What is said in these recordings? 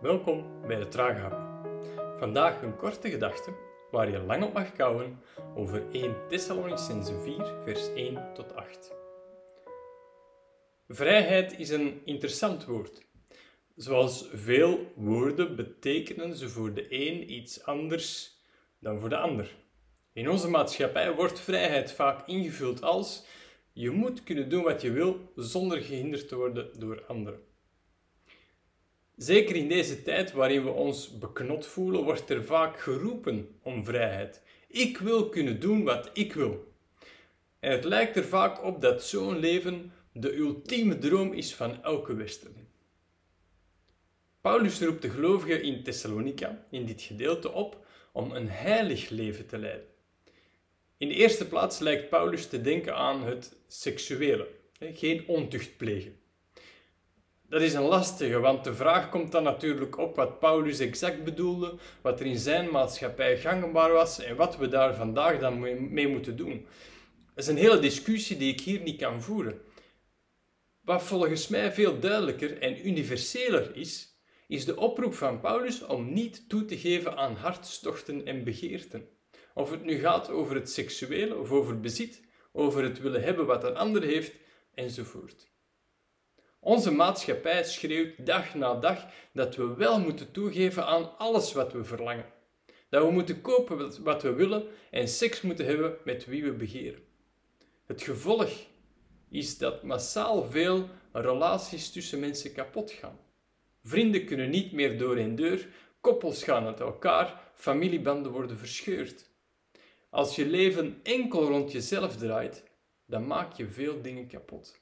Welkom bij de Traaghouwer. Vandaag een korte gedachte waar je lang op mag kouwen over 1 Thessalonicense 4, vers 1 tot 8. Vrijheid is een interessant woord. Zoals veel woorden betekenen ze voor de een iets anders dan voor de ander. In onze maatschappij wordt vrijheid vaak ingevuld als je moet kunnen doen wat je wil zonder gehinderd te worden door anderen. Zeker in deze tijd waarin we ons beknot voelen, wordt er vaak geroepen om vrijheid. Ik wil kunnen doen wat ik wil. En het lijkt er vaak op dat zo'n leven de ultieme droom is van elke westerling. Paulus roept de gelovigen in Thessalonica in dit gedeelte op om een heilig leven te leiden. In de eerste plaats lijkt Paulus te denken aan het seksuele, geen ontucht plegen. Dat is een lastige, want de vraag komt dan natuurlijk op wat Paulus exact bedoelde, wat er in zijn maatschappij gangbaar was en wat we daar vandaag dan mee moeten doen. Dat is een hele discussie die ik hier niet kan voeren. Wat volgens mij veel duidelijker en universeler is, is de oproep van Paulus om niet toe te geven aan hartstochten en begeerten. Of het nu gaat over het seksuele of over bezit, over het willen hebben wat een ander heeft, enzovoort. Onze maatschappij schreeuwt dag na dag dat we wel moeten toegeven aan alles wat we verlangen. Dat we moeten kopen wat we willen en seks moeten hebben met wie we begeren. Het gevolg is dat massaal veel relaties tussen mensen kapot gaan. Vrienden kunnen niet meer door en deur, koppels gaan uit elkaar, familiebanden worden verscheurd. Als je leven enkel rond jezelf draait, dan maak je veel dingen kapot.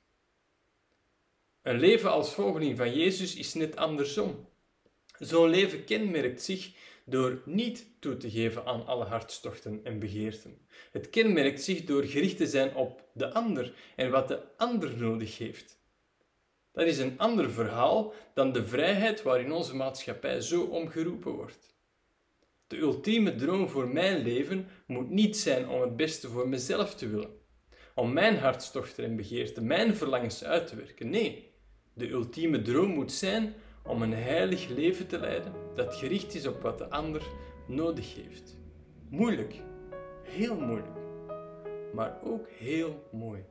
Een leven als volgeling van Jezus is net andersom. Zo'n leven kenmerkt zich door niet toe te geven aan alle hartstochten en begeerten. Het kenmerkt zich door gericht te zijn op de ander en wat de ander nodig heeft. Dat is een ander verhaal dan de vrijheid waarin onze maatschappij zo omgeroepen wordt. De ultieme droom voor mijn leven moet niet zijn om het beste voor mezelf te willen, om mijn hartstochten en begeerten, mijn verlangens uit te werken. Nee, de ultieme droom moet zijn om een heilig leven te leiden dat gericht is op wat de ander nodig heeft. Moeilijk, heel moeilijk, maar ook heel mooi.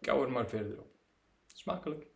Kou er maar verder op. Smakelijk.